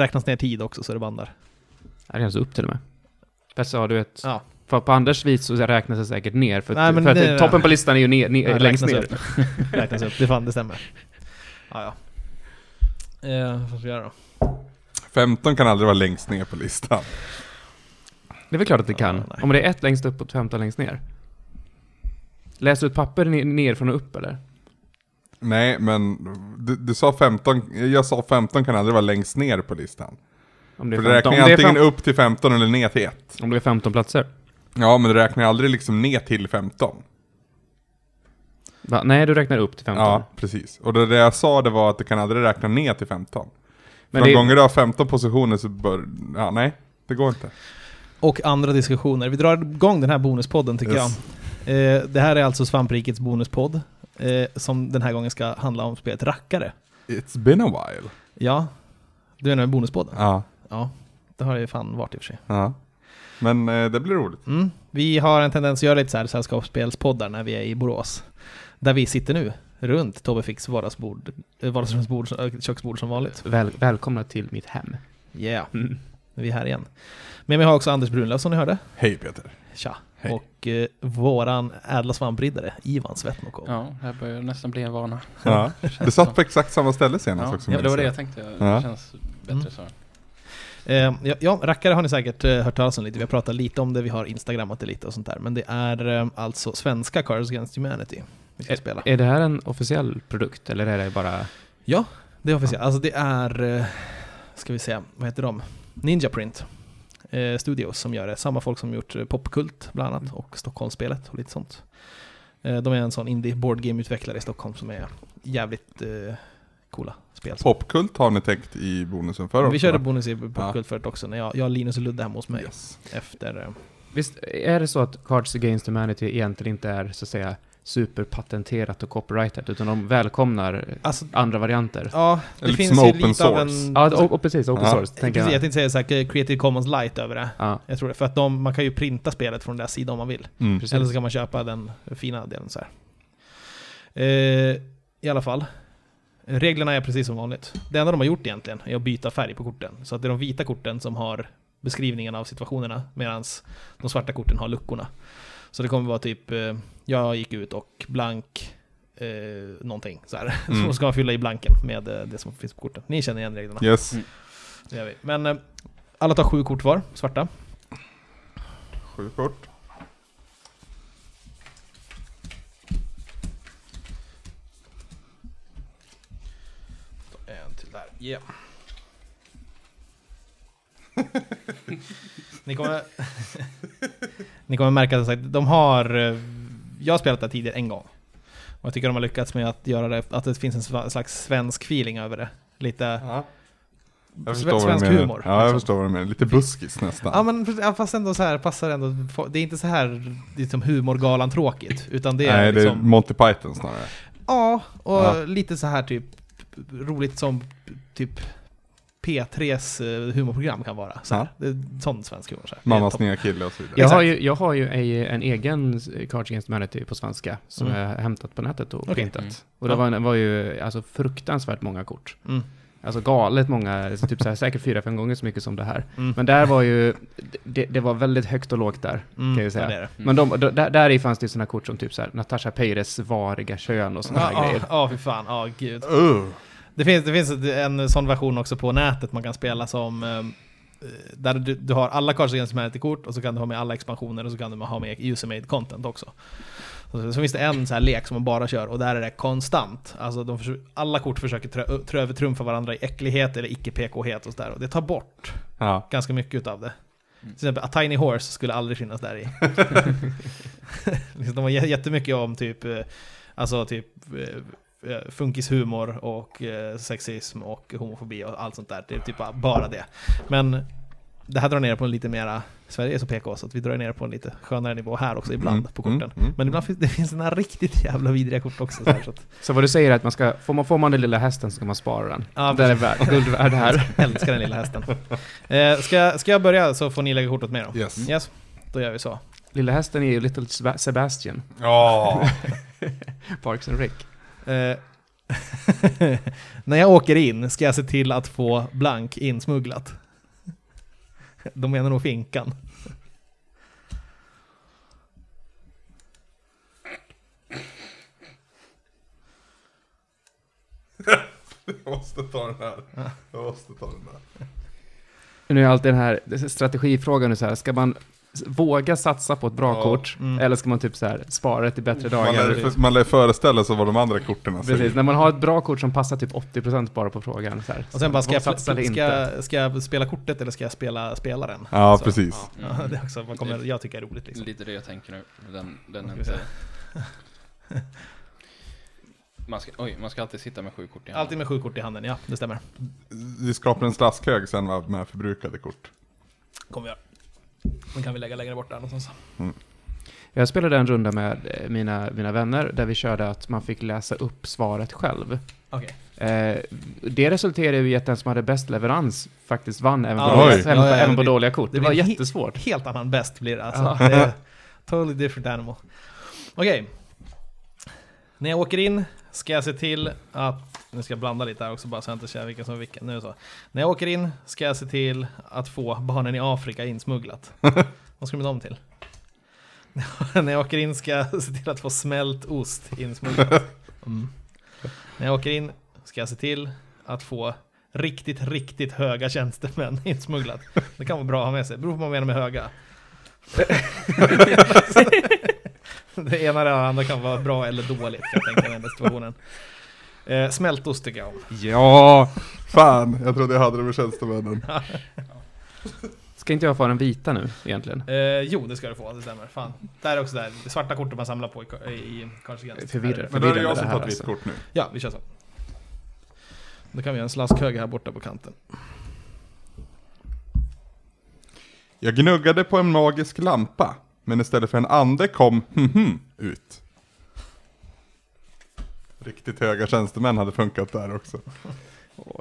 räknas ner tid också så det bandar. Är det alltså upp till och med? Fast ja, du vet. Ja. För på Anders vis så räknas det säkert ner. För, Nej, att, men för att det- toppen på listan är ju ner, ner, Ja, längst räknas ner. upp. räknas upp, det, fan, det stämmer. Ja, ja. Eh, vad ska vi göra då? 15 kan aldrig vara längst ner på listan. Det är väl klart att det kan. Ja. Om det är ett längst upp och 15 längst ner. Läser du ett papper ner, nerifrån och upp eller? Nej, men du, du sa 15, jag sa 15 kan aldrig vara längst ner på listan. Om det För är det 15, räknar om ju det är antingen fem, upp till 15 eller ner till 1. om det är 15 platser. Ja, men det räknar aldrig liksom ner till 15. Va? Nej, du räknar upp till 15. Ja, precis. Och det, det jag sa det var att det kan aldrig räkna ner till 15. Men Men de det- gånger du har 15 positioner så bör, ja nej, det går inte. Och andra diskussioner. Vi drar igång den här bonuspodden tycker Yes. jag. Eh, det här är alltså Svamprikets bonuspodd. Eh, som den här gången ska handla om spelet Rackare. It's been a while. Ja, du menar med bonuspodden? Ja, Ja, det har det ju fan varit i och för sig. ja. Men eh, det blir roligt. Mm. Vi har en tendens att göra lite så här sällskapsspelspoddar när vi är i Borås. Där vi sitter nu, runt Tobbe Fix vardagsbord, eh, vardagsrumsbord, eh, köksbord som vanligt. Väl, välkomna till mitt hem. Yeah, Mm. nu är vi här igen. Men vi har också Anders Brunlöf som ni hörde. Hej Peter. Tja. Hej. Och eh, våran ädla svampriddare, Ivan Svetnokov. Ja, det här börjar nästan bli en vana. Ja. Du satt på exakt samma ställe senast Ja, också. ja, det var det jag. tänkte. Det Ja. känns Mm. bättre så. Eh, ja, ja, rackare har ni säkert eh, hört talas om lite. Vi har pratat lite om det, vi har instagrammat det lite och sånt där. Men det är eh, alltså svenska Cards Against Humanity vi ska spela. Är det här en officiell produkt eller är det bara... Ja, det är officiellt. Alltså det är, eh, ska vi säga, vad heter de? Ninja Print eh, Studios som gör det. Samma folk som gjort eh, Popkult bland annat och Stockholmsspelet och lite sånt. Eh, de är en sån indie board game utvecklare i Stockholm som är jävligt eh, coola spel. Popkult har ni tänkt i bonusen för också? Vi körde bonus i Popkult förut också, när jag, jag, Linus och Ludde hemma hos mig. Yes. Efter... Eh, Visst är det så att Cards Against Humanity egentligen inte är så att säga superpatenterat och copyrightat utan de välkomnar alltså, andra varianter? ja, det Lite finns som ju open lite av source. en... Ja, och, och precis, open Ja. source tänker Precis, jag jag. tänkte säga såhär, Creative Commons Light över det. Ja, Jag tror det. För att de, man kan ju printa spelet från deras sida om man vill. Mm. Eller så kan man köpa den fina delen så här. Eh, I alla fall. Reglerna är precis som vanligt. Det enda de har gjort egentligen är att byta färg på korten. Så att det är de vita korten som har beskrivningen av situationerna medan de svarta korten har luckorna. Så det kommer vara typ, eh, jag gick ut och blank eh, någonting så här. Mm. Så ska man fylla i blanken med eh, det som finns på korten. Ni känner igen reglerna. Yes. Mm. Det gör vi. Men eh, alla tar sju kort var, svarta. Sju kort. En till där. Yeah. ni, kommer, ni kommer märka att sagt, de har... eh, Jag har spelat det här tidigare en gång. Och jag tycker de har lyckats med att göra det, att det finns en slags svensk feeling över det. Lite... Ja. Jag sve- förstår vad du svensk humor. Ja, jag liksom. förstår vad du menar. Lite buskis nästan. Ja men fast ändå så här, passar ändå. Det är inte så här liksom humorgalan tråkigt. Utan det är Nej, det är liksom... Monty Python snarare. Ja, och Ja. lite så här typ roligt som typ P3s eh, humorprogram kan vara. Så här. Det är sån svensk humor. Så här. Det är Mammas nya kille och så vidare. Jag har ju, jag har ju en, en egen Cards Against Humanity på svenska som Mm. jag har hämtat på nätet och Okej. printat. Mm. Och det Ja. var, en- var ju alltså fruktansvärt många kort. Mm. Alltså galet många, typ så här, säkert fyra, fem gånger så mycket som det här. Mm. Men där var ju, det, det var väldigt högt och lågt där. Mm, kan jag säga. ja, det det. Men de, där, där i fanns det sådana kort som typ så här, Natasha Peires variga kön och sådana Ja, här ja, grejer. ja, fy fan. Ja, gud. Uh. Det finns, det finns en sån version också på nätet man kan spela som eh, där du, du har alla Cards Against Humanity-kort och så kan du ha med alla expansioner och så kan du ha med user-made content också. Så, så finns det en så här lek som man bara kör och där är det konstant. Alltså de alla kort försöker trö, trö, övertrumfa varandra i äcklighet eller icke-PK-het och sådär. Och det tar bort Ja. ganska mycket utav det. Mm. Till exempel A Tiny Horse skulle aldrig finnas där i. Liksom, de har jä- jättemycket om typ, eh, alltså typ eh, funkishumor och eh, sexism och homofobi och allt sånt där. Det är typ bara- det. Men det här drar ner på en lite mera, Sverige är så PK så att vi drar ner på en lite skönare nivå här också ibland Mm, på korten. mm, mm. Men ibland finns det finns här riktigt jävla vidriga kort också. Så här, så att, Så vad du säger är att man ska, får man, får man den lilla hästen så ska man spara den. Ja, den är värd, guld värd här. jag älskar den lilla hästen. Eh, ska, ska jag börja så får ni lägga kort åt mig då? Yes. Yes, då gör vi så. Lilla hästen är ju Little Seba- Sebastian, Ja. Parks and Rec. Eh, När jag åker in ska jag se till att få blank insmugglat. De menar nog finkan. Jag måste ta den här. Jag måste ta den där. Nu är alltid den här strategifrågan nu så här, ska man våga satsa på ett bra Ja. kort? Mm. Eller ska man typ så här, spara det till bättre Man dagar? lär, man lär föreställa sig vad de andra korten säger. Precis, när man har ett bra kort som passar typ 80% bara på frågan. Så här. Och sen bara, ska jag, ska, inte? ska jag spela kortet eller ska jag spela spelaren? Ja, Så, precis. Ja, det är också vad kommer, jag tycker är roligt liksom. Lite det jag tänker nu. Den, den inte... Man ska, oj, man ska alltid sitta med sju kort i handen. Alltid med sju kort i handen, ja det stämmer. Vi skapar en slaskhög sen med förbrukade kort. Kommer vi göra. Den kan vi lägga längre bort där någonstans. Jag spelade en runda med eh, mina, mina vänner där vi körde att man fick läsa upp svaret själv. Okej. Eh, det resulterade ju i att den som hade bäst leverans faktiskt vann även på, Ja, dåliga, även, Ja, ja, även på det- dåliga kort. Det, det var blir he- jättesvårt. Helt annan bäst blir det alltså. Det är totally different animal. Okej. När jag åker in ska jag se till att, nu ska jag blanda lite här också bara så jag inte känner vilken som är vilken. Nu är det så. När jag åker in ska jag se till att få barnen i Afrika insmugglat. Vad ska de dem till? När jag åker in ska jag se till att få smält ost insmugglat. Mm. När jag åker in ska jag se till att få riktigt, riktigt höga tjänstemän insmugglat. Det kan vara bra att ha med sig, beror på vad man menar med höga. det ena eller det andra kan vara bra eller dåligt, kan jag tänka mig den situationen. Eh, smältost tycker jag om. Ja! Fan, jag trodde jag hade det med tjänstemännen. Ska inte jag få den vita nu egentligen? Eh, jo, det ska du få, det stämmer. Fan. Där är också där, det svarta kortet man samlar på i, i Cards Against. Förvirrad. Men då är det förvirrande jag som här, tar ett vitt alltså. kort nu. Ja, vi kör så. Då kan vi göra en slaskhög här borta på kanten. Jag gnuggade på en magisk lampa, men istället för en ande kom mhm ut. Riktigt höga tjänstemän hade funkat där också.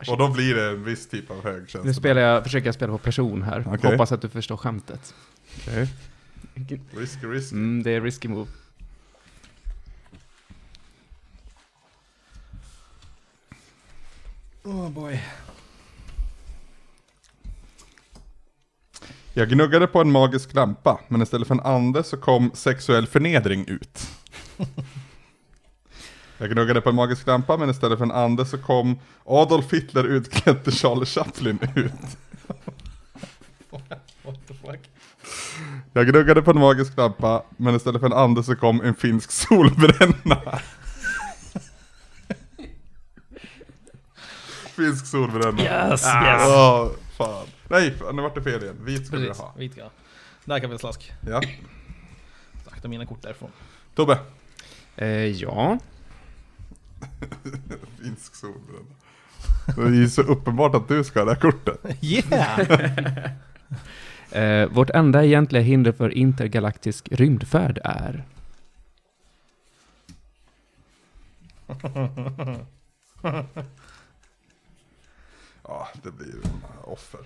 Shit. Och då blir det en viss typ av hög Nu tjänsteman. spelar jag, försöker jag spela på person här. Okej. Hoppas att du förstår skämtet. Risky, risky. Mm, det är risky move. Oh boy. Jag gnuggade på en magisk lampa, men istället för en ande så kom sexuell förnedring ut. Jag gnuggade på en magisk lampa, men istället för en ande så kom Adolf Hitler utklädd till Charlie Chaplin ut. What the fuck? Jag gnuggade på en magisk lampa, men istället för en ande så kom en finsk solbränna. finsk solbränna. Yes, Åh, fan. Nej, nu vart det fel igen. Vit skulle jag Precis, ha. vit ja. Där kan vi slask. Ja. Akta mina kort därifrån. Tobbe. Eh, ja. Finsk solbränna. Det är ju så uppenbart att du ska ha det här kortet. Yeah! Eh, vårt enda egentliga hinder för intergalaktisk rymdfärd är... Ja, det blir offer.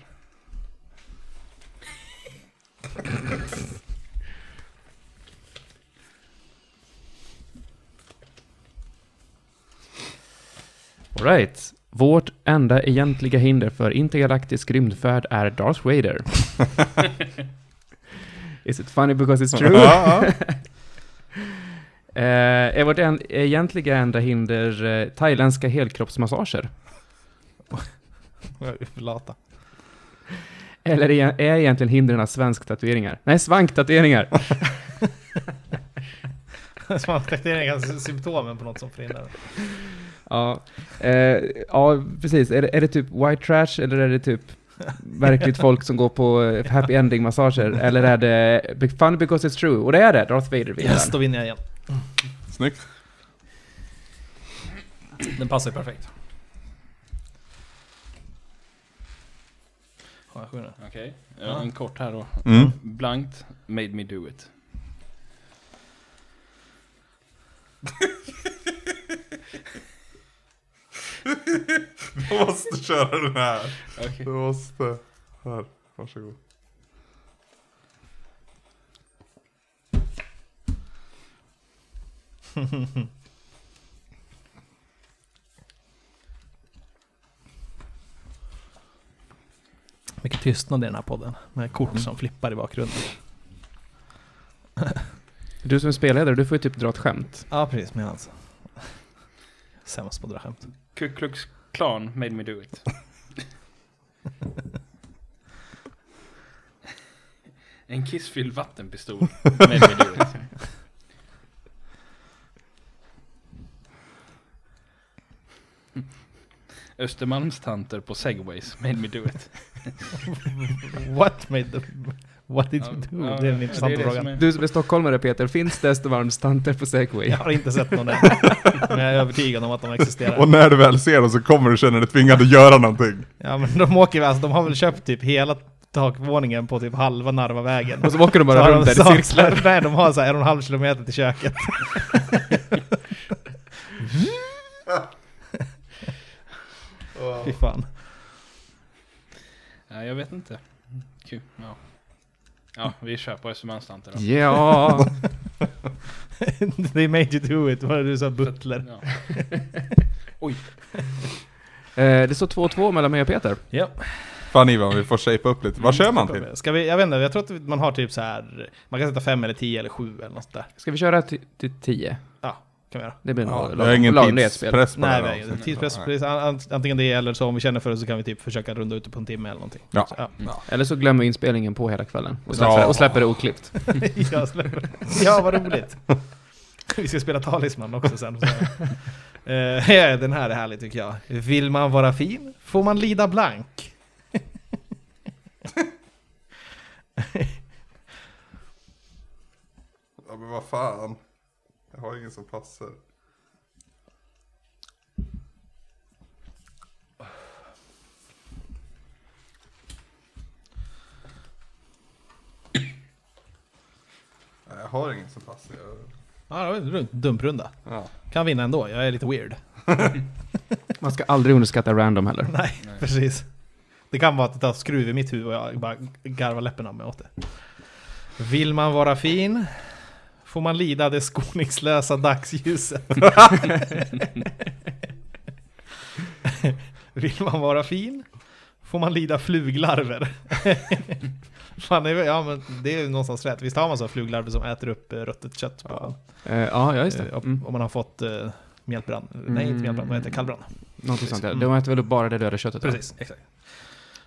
Alright. Vårt enda egentliga hinder för intergalaktisk rymdfärd är Darth Vader. Is it funny because it's true? Eh, är vårt en, egentliga enda hinder eh, thailändska helkroppsmassager? Lata. Eller är, är egentligen hindren svensk-tatueringar? Nej, svank-tatueringar! Svanstaktering är symptomen på något som förhindrar. Ja, eh, ja, precis. Är det, är det typ white trash eller är det typ verkligt folk som går på eh, happy ending-massager? Eller är det be- fun because it's true? Och det är det, Darth Vader vinner. Yes, då vinner jag igen. Snyggt. Den passar ju perfekt. Har jag? Okej, ja. en kort här då. Mm. Blankt, made me do it. du måste köra den här. Okay. Du måste. Här, varsågod. Mycket tystnad i den här podden. Med kort mm. som flippar i bakgrunden. Du som är spelledare, du får ju typ dra ett skämt. Ja, precis. Men alltså. Sämst på att dra skämt. Ku Klux Klan made me do it. En kissfylld vattenpistol made me do it. Östermalmstanter på segways made me do it. What made the... What did you do? Ja, det är en ja, intressant det är det fråga. som är- Du som är stockholmare Peter, finns det Östermalmstanter på segway? Jag har inte sett någon än. Men jag är övertygad om att de existerar. Och när du väl ser dem så kommer du känna dig tvingad att göra någonting. Ja men de åker väl, alltså de har väl köpt typ hela takvåningen på typ halva Narvavägen. Och så åker de bara har runt de där i cirklar. Nej, de har så här en och en halv kilometer till köket. Fy fan. Ja, jag vet inte. Kul. Ja. Ja, vi kör på Östermalmstanter då. Ja, They made you do it, vad är du sa butler? Ja. eh, det står 2-2 mellan mig och Peter. Ja. Fan Ivan, vi får shapea upp lite. Vad kör man till? Ska vi, jag vet inte, jag tror att man har typ så här. man kan sätta fem eller tio eller sju eller något där. Ska vi köra till till 10? Ja, kan vi göra. Det blir Ja, nog ingen lagom tidspress på Nej, det här avsnittet. tidspress, precis. An- Antingen det eller så om vi känner för det så kan vi typ försöka runda ut det på en timme eller någonting. Ja. Så, ja. Eller så glömmer vi inspelningen på hela kvällen. Och Ja. släpper, och släpper det oklippt. jag släpper. ja, vad roligt. Vi ska spela Talisman också sen. Så. Ja, den här är härlig tycker jag. Vill man vara fin får man lida blank. Ja men vad fan. Jag har ingen som passar. Nej, Jag har ingen som passar. Jag... Ja, det var en rund- dumprunda. Ja. Kan vinna ändå, jag är lite weird. Man ska aldrig underskatta random heller. Nej, Nej. precis. Det kan vara att det tar skruv i mitt huvud och jag bara garvar läppen av mig åt det. Vill man vara fin får man lida det skoningslösa dagsljuset. Vill man vara fin får man lida fluglarver. Fan, ja, men det är någonstans rätt. Visst har man så fluglarver som äter upp eh, ruttet kött på Eh, ja, ja, just det. eh, om, Mm. om man har fått mjältbrand. Nej, inte mjältbrand, vad heter det? Kallbrand. Någonting sånt där. Mm. De äter väl upp bara det döda köttet? Precis, exakt.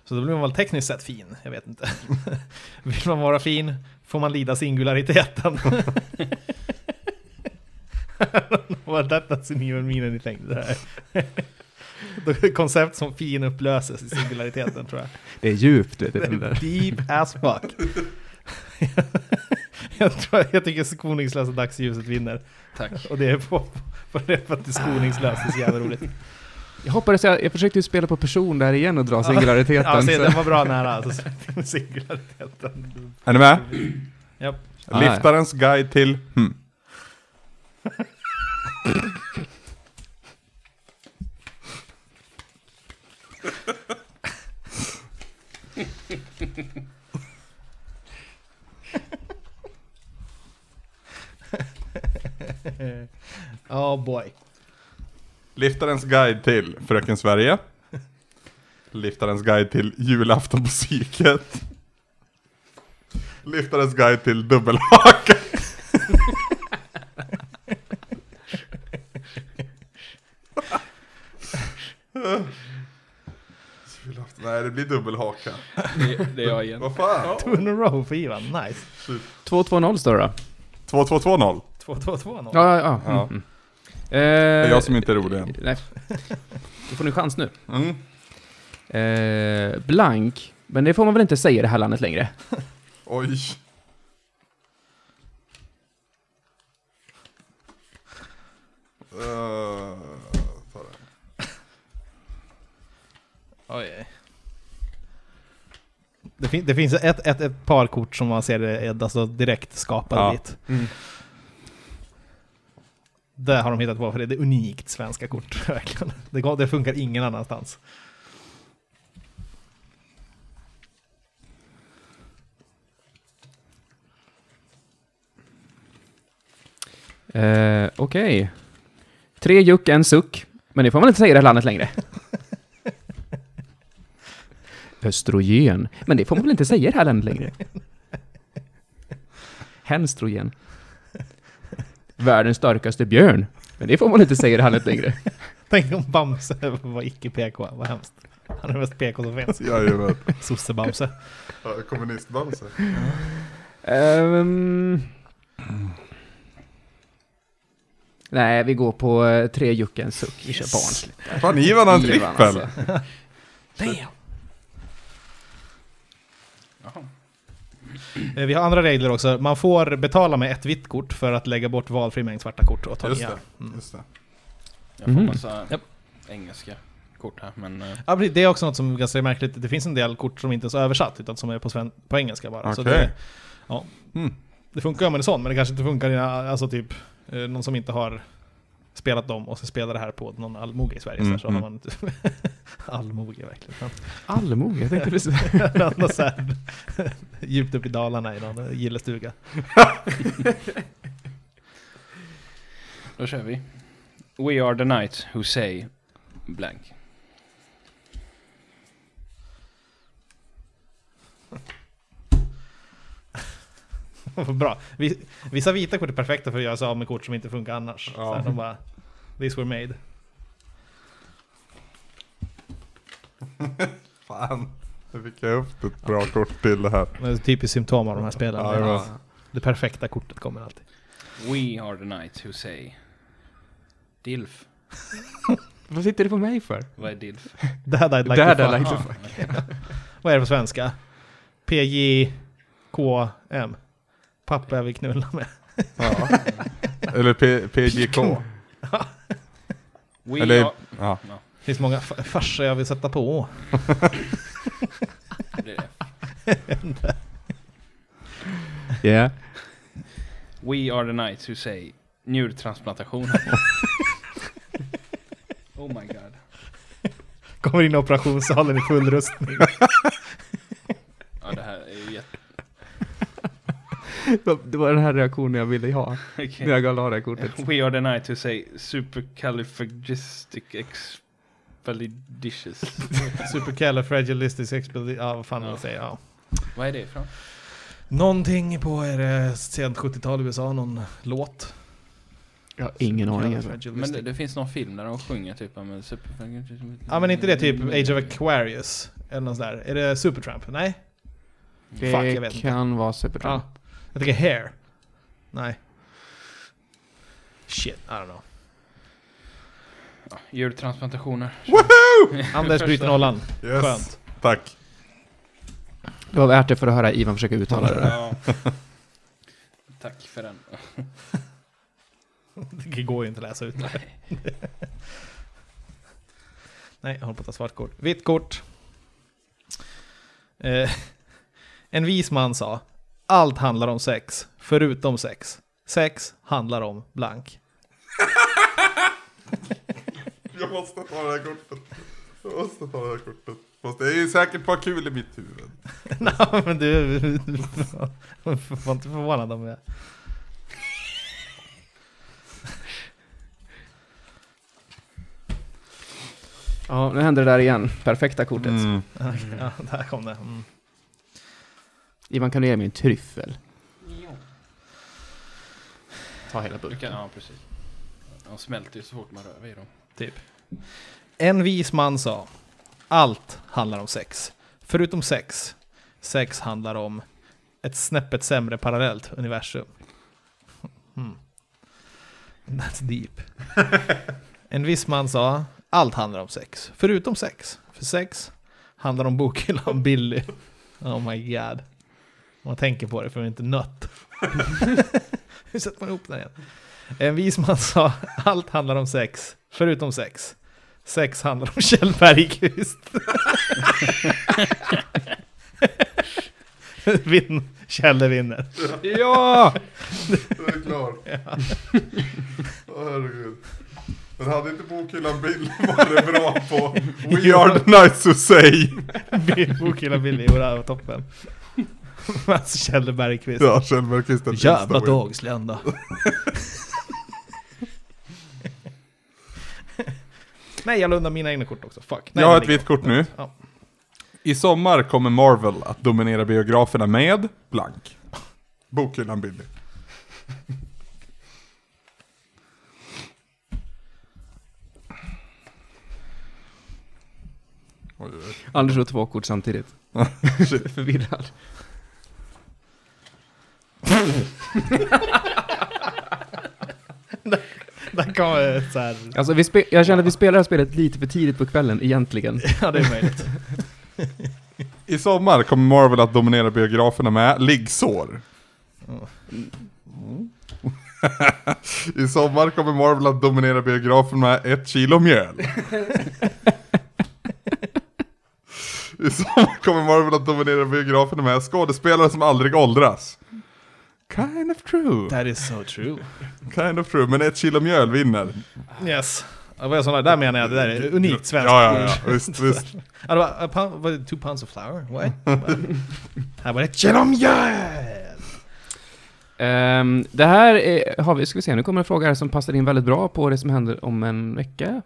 Så då blir man väl tekniskt sett fin, jag vet inte. Vill man vara fin får man lida singulariteten. What that doesn't even mean anything. Det Koncept som fin upplöses i singulariteten tror jag. Det är djupt, vet du. det där. Deep as fuck. jag, tror, jag tycker skoningslösa dagsljuset vinner. Tack. Och det är på, på det för att det är skoningslöst, det är så jävla roligt. Jag hoppades, jag, jag försökte ju spela på person där igen och dra singulariteten. Ja, se, den var bra nära alltså. Singulariteten. Är ni med? Japp. Ah, Liftarens guide till hmm. Oh boy. Liftarens guide till Fröken Sverige. Liftarens guide till julafton på psyket. Liftarens guide till dubbelhaka. Nej, det blir dubbelhaka. Det, det är jag igen. Vad fan? Two in a row för Ivan, nice. 2-2-0 står det då. 2-2-2-0. 2-2-2 nå. Ja, ja, ja. Ja. Mm, mm. Det är Eh, jag som inte är rolig än. Nej. Då får ni chans nu. Mm. Eh, blank. Men det får man väl inte säga i det här landet längre? Oj. Uh, oj. Det, fin det finns ett, ett, ett par kort som man ser är alltså direkt skapade Ja. dit. Mm. Det har de hittat på för det är unikt svenska kort, verkligen. Det, går, det funkar ingen annanstans. Eh, Okej. Tre juck, en suck. Men det får man inte säga i det här landet längre. Östrogen. Men det får man väl inte säga i det här landet längre? Henstrogen. Världens starkaste björn. Men det får man inte säga i landet längre. Tänk om Bamse var icke-PK, vad hemskt. Han är den mest PK som finns. Jajamän. Sosse-Bamse. Ja, Kommunistbamse. Ehm. Nej, vi går på eh, tre juck en suck. Vi kör barnsligt. Fan Ivan har en trippel. alltså. Damn! Jaha. Eh, Vi har andra regler också. Man får betala med ett vitt kort för att lägga bort valfri mängd svarta kort och ta Just nya. det. Mm. Just det. Jag får Mhm. massa Japp. engelska kort här, men... eh, Ja, det är också något som är ganska märkligt. Det finns en del kort som inte är så översatt, utan som är på, sven- på engelska bara. Så Okej. det, ja. Mm. det funkar om man är sån, men det kanske inte funkar i alltså typ eh, någon som inte har spelat dem och så spelar det här på någon allmoge i Sverige. Mm, så, här, så har mm. man inte... allmoge verkligen. Allmoge, jag tänkte precis. Så här, djupt upp i Dalarna i någon gillestuga. Då kör vi. We are the knights who say blank. Bra. Vi- Vissa vita kort är perfekta för att göra sig av med kort som inte funkar annars. Ja. Så här, de bara, These were made. Fan. Nu fick jag upp ett bra kort till det här. Det är typiskt symptom av de här spelen. Ja, det var- Det perfekta kortet kommer alltid. We are the knights who say DILF. Vad sitter du på mig för? Vad är DILF? Dad I'd like Dad to I'd fuck. like to fuck. Vad är det på svenska? PJKM. Pappa jag vill knulla med. Ja. Eller P- PGK. We Eller- are... Ja. Ja, Det finns många fa- farsor jag vill sätta på. det är det. Yeah. We are the knights who say njurtransplantation. oh my god. Kommer in i operationssalen i full rustning. Ja, det här är ju jätte... Det var den här reaktionen jag ville ha. Okej. När jag la det kortet. We are the knights who say supercalifragisticexpialidocious. Supercalifragilisticexpialidocious... Ja, vad fan Ja. man säger. Ja. Vad är det ifrån? Någonting på är det sent 70-tal i USA, någon låt. Jag har ingen aning. Alltså. Men det, Supercalifragilistic- det finns någon film där de sjunger typ om super... Ja men inte det typ Age of Aquarius? Eller något sånt där. Är det Supertramp? Nej? Det Fuck, jag vet inte. kan vara Supertramp. Ja. Jag tänker Hair. Nej. Shit, I don't know. Ja, djurtransplantationer. Anders bryter nollan. Yes. Skönt. Tack. Det var värt det för att höra Ivan försöka uttala det där. Tack för den. Det går ju inte att läsa ut. Nej, jag håller på att ta svart kort. Vitt kort. Eh, en vis man sa, allt handlar om sex, förutom sex. Sex handlar om blank. Jag måste ta det här kortet. Jag måste ta det här kortet. Fast det är ju säkert bara kul i mitt huvud. Nej, men du, du var inte förvånad om jag... Ja, nu händer det där igen. Perfekta kortet. Mm. Ja, där kom det. Mm. Ivan, kan du ge mig en tryffel? Ta hela burken. ja, precis. De smälter ju så fort man rör vid dem. Typ. En vis man sa, allt handlar om sex. Förutom sex. Sex handlar om ett snäppet sämre parallellt universum. Hmm. That's deep. En viss man sa, allt handlar om sex. Förutom sex. För sex handlar om bokhyllan Billy. Oh my god. Man tänker på det för man är inte nött. Hur sätter man ihop den igen? En vis man sa, allt handlar om sex. Förutom sex. Sex handlar om Kjell Bergqvist. Vinn. Kjelle vinner. Ja! Du är klar. Åh herregud. Men hade inte bokhyllan Bill varit bra på We are the nice to say? Bokhyllan Billy, jo det här var toppen. alltså Kjelle Bergqvist. Ja, Kjell Bergqvist är Jävla dagslända. Nej, jag la undan mina egna kort också. Fuck. Nej, Jag har ett vitt kort nu. Ja. I sommar kommer Marvel att dominera biograferna med blank. Bokhyllan Billy. Anders har två kort samtidigt. Förvirrad. Där man så här... Alltså, vi spe- jag känner att vi spelar det här spelet lite för tidigt på kvällen, egentligen. Ja, det är möjligt. I sommar kommer Marvel att dominera biograferna med liggsår. Mm. I sommar kommer Marvel att dominera biografen med ett kilo mjöl. I sommar kommer Marvel att dominera biografen med skådespelare som aldrig åldras. Kind of true. That is so true. Kind of true, men ett kilo mjöl vinner. Yes. Vad är sådana, där menar jag, det där är unikt svenskt. Ja, ja, ja, visst, visst. Det var, var det two pounds of flour? What? Här var det kilo mjöl! Ehm, det här är, har vi, ska vi se, nu kommer en fråga här som passar in väldigt bra på det som händer om en vecka.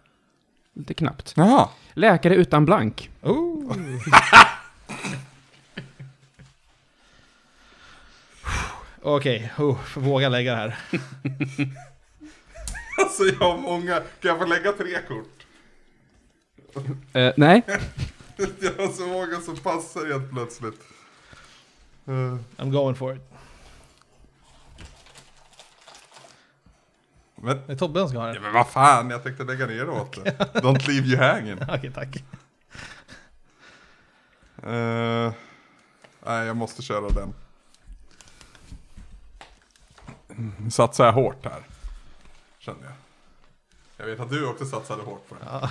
Lite knappt. Jaha. Läkare utan blank. Oh. Okej, oh, våga lägga det här. Alltså jag har många, kan jag få lägga tre kort? Eh, nej, Jag har så många som passar helt plötsligt. Eh, I'm going for it. Men, Det är Tobbe som ska ha ja, det. men vad fan, jag tänkte lägga ner åt det. Don't leave you hanging. Okej, tack. Eh, nej, jag måste köra den. Satsar jag hårt här. Känner jag. Jag vet att du också satsade hårt på det. Ja.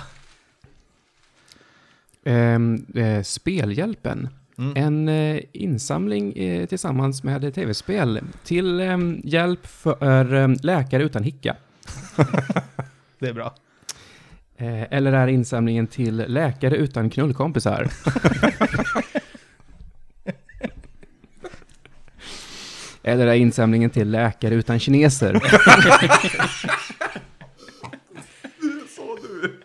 Ehm, eh, Spelhjälpen. Mm. En eh, insamling eh, tillsammans med tv-spel till ehm, hjälp för eh, läkare utan hicka. Det är bra. Eh, eller är insamlingen till läkare utan knullkompisar? eller är insamlingen till läkare utan kineser? Så du.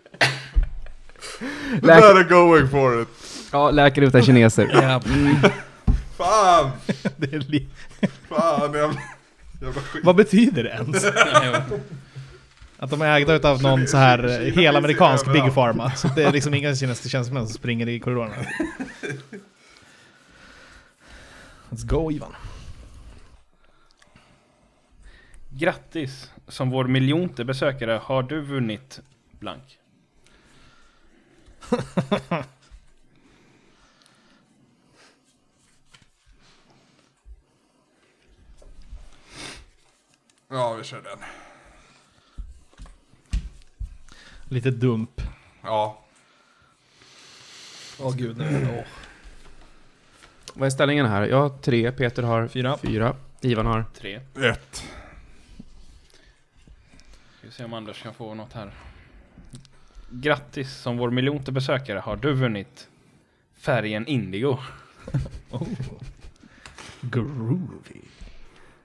Läk- är going for it. ja, läkare utan kineser. Ja, Fan! det är li- Fan, jävla, jävla skit. Vad betyder det ens? Att de är ägda utav någon så här helamerikansk Big. Pharma. Så det är liksom inga kinesiska tjänstemän som springer i korridorerna. Let's go Ivan. Grattis! Som vår miljonte besökare har du vunnit blank. Ja, vi kör den. Lite dump. Ja. Åh gud, nu. Åh. Vad är ställningen här? Jag har tre, Peter har Fyra. fyra, Ivan har... Tre. Ett. Ska se om Anders kan få något här. Grattis! Som vår miljonte besökare har du vunnit färgen Indigo. Oh. Groovy.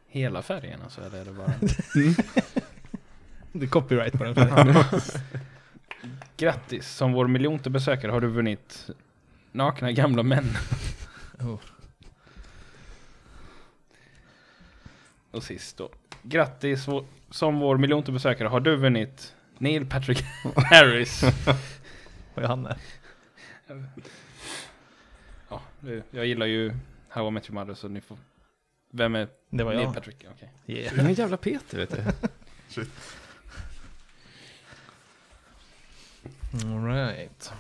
Hela färgen alltså, eller är det bara... Det är copyright på den färgen. Grattis! Som vår miljonte besökare har du vunnit nakna gamla män. Oh. Och sist då. Grattis! vår- Som vår miljonte besökare har du vunnit Neil Patrick Harris. Vad är han är? Ja, jag gillar ju How I Met Your Mother så ni får... Vem är Det var Neil jag. Patrick? Okej. Yeah. Den jävla Peter, vet du. Alright.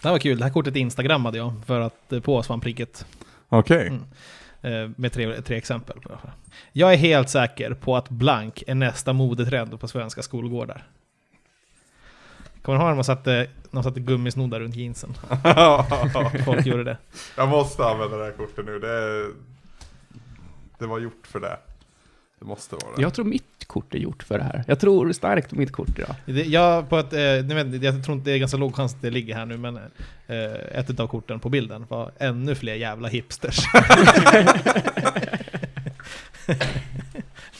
Det här var kul. Det här kortet instagrammade jag för att eh, på svampriket. Okej. Mm. Eh, med tre, tre exempel. Jag är helt säker på att blank är nästa modetrend på svenska skolgårdar. Kommer du ihåg när man satte, satte gummisnoddar runt jeansen? Folk gjorde det. jag måste använda det här kortet nu. Det, är, det var gjort för det. Det måste vara det. Jag tror mitt kort är gjort för det här. Jag tror starkt på mitt kort idag. det jag, på ett, eh, vet, jag tror inte det är ganska låg chans att det ligger här nu, men eh, ett av korten på bilden var ännu fler jävla hipsters.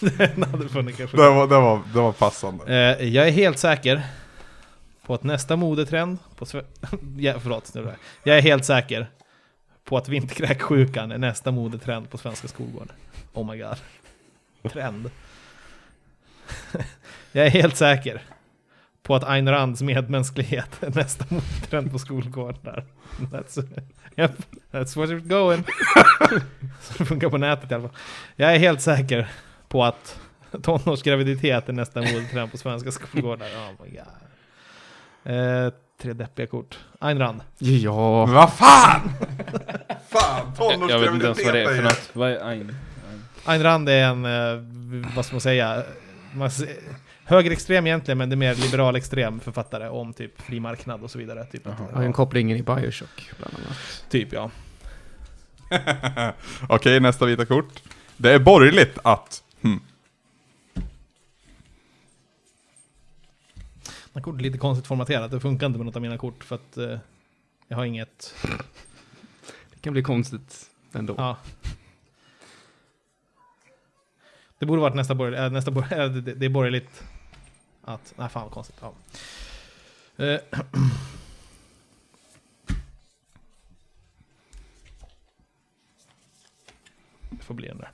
Den hade funnits kanske. Det var, det var, det var passande. Eh, jag är helt säker på att nästa modetrend på sve- ja, förlåt, nu är det- Jag är helt säker på att vinterkräksjukan är nästa modetrend på svenska skolgårdar. Oh my god. Trend. Jag är helt säker på att Ayn Rands medmänsklighet är nästa modetrend på skolgårdar. That's, yep, that's what it's going. Så det funkar på nätet i alla fall. Jag är helt säker på att tonårsgraviditet är nästa modetrend på svenska skolgårdar. Oh my god. Eh, tre deppiga kort. Ayn Rand. Ja. Vad fan! fan, Jag vet inte ens vad det är för tonårsgraviditet något. Vad är Ayn? Ayn Rand är en, eh, vad ska man säga, man, högerextrem egentligen, men det är mer liberal extrem författare om typ fri marknad och så vidare. Typ, att, Har ju en koppling in i Bioshock, bland annat. typ ja. Okej, nästa vita kort. Det är borgerligt att... Hmm. Det här kortet är lite konstigt formaterat, det funkar inte med något av mina kort för att eh, jag har inget... Det kan bli konstigt ändå. Ja. Det borde varit nästa borgerligt, äh, nästa borgerligt, äh, det, det är borgerligt att... Nej fan vad konstigt. Ja. Eh, Det får bli den där.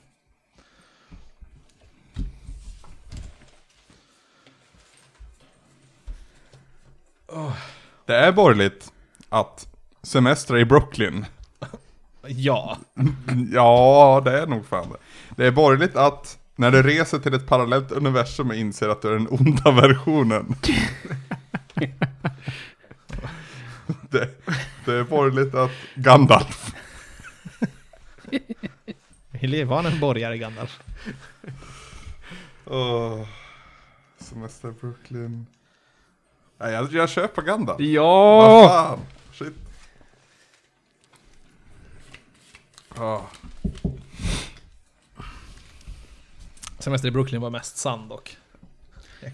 Det är borgerligt att semestra i Brooklyn. Ja, Ja, det är nog fan det. Det är borgerligt att när du reser till ett parallellt universum och inser att du är den onda versionen. det, det är borgerligt att Gandalf. var han en borgare Gandalf? Oh, semester Brooklyn. Nej, jag, jag köper Gandalf. Vad Ja! fan? Shit. Ah. Semester i Brooklyn var mest sann dock.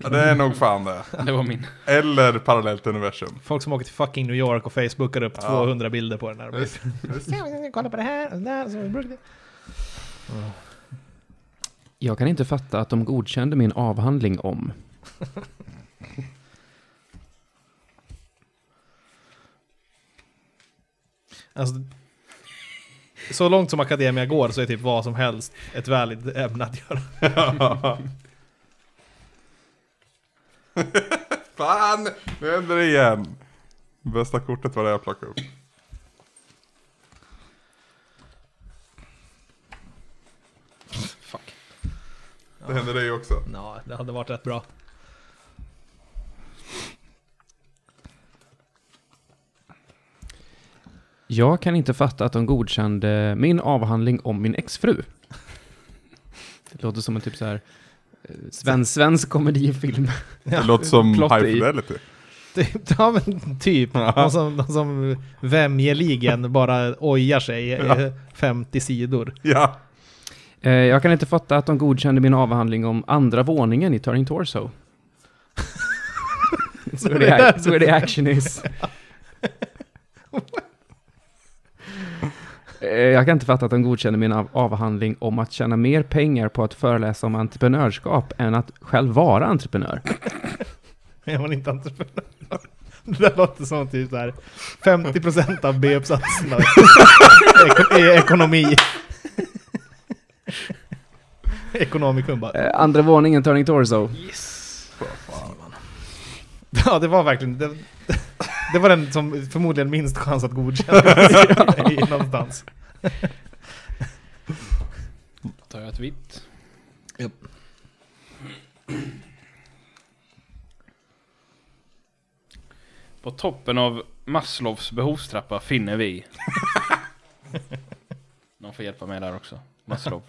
Ja, det är nog fan det. Det var min. Eller parallellt universum. Folk som åker till fucking New York och facebookar upp Ja. 200 bilder på den här. Kolla på det här, och det där, så Brooklyn. Jag kan inte fatta att de godkände min avhandling om... Alltså, så långt som Academia går så är typ vad som helst ett valid ämne att göra. Fan! Nu händer det igen. Bästa kortet var det jag plockade upp. Fuck. Det hände dig också. Ja, det hade varit rätt bra. Jag kan inte fatta att de godkände min avhandling om min exfru. Det låter som en typ så här eh, svensk, svensk komedifilm. Det låter som High Fidelity. Ja men typ. De som, de som vämjeligen bara ojar sig Ja. 50 sidor. Ja. Eh, Jag kan inte fatta att de godkände min avhandling om andra våningen i Turning Torso. It's where the, where the action is. Eh, Jag kan inte fatta att de godkände min av- avhandling om att tjäna mer pengar på att föreläsa om entreprenörskap än att själv vara entreprenör. Är man inte entreprenör? Det där låter som typ så här 50% av B-uppsatserna i ekonomi. Ekonomikum bara. Eh, Andra våningen Turning Torso. Ja, det var verkligen... Det, det var den som förmodligen minst chans att godkännas i någonstans. Tar jag ett vitt. På toppen av Maslows behovstrappa finner vi... Någon får hjälpa mig där också. Maslow.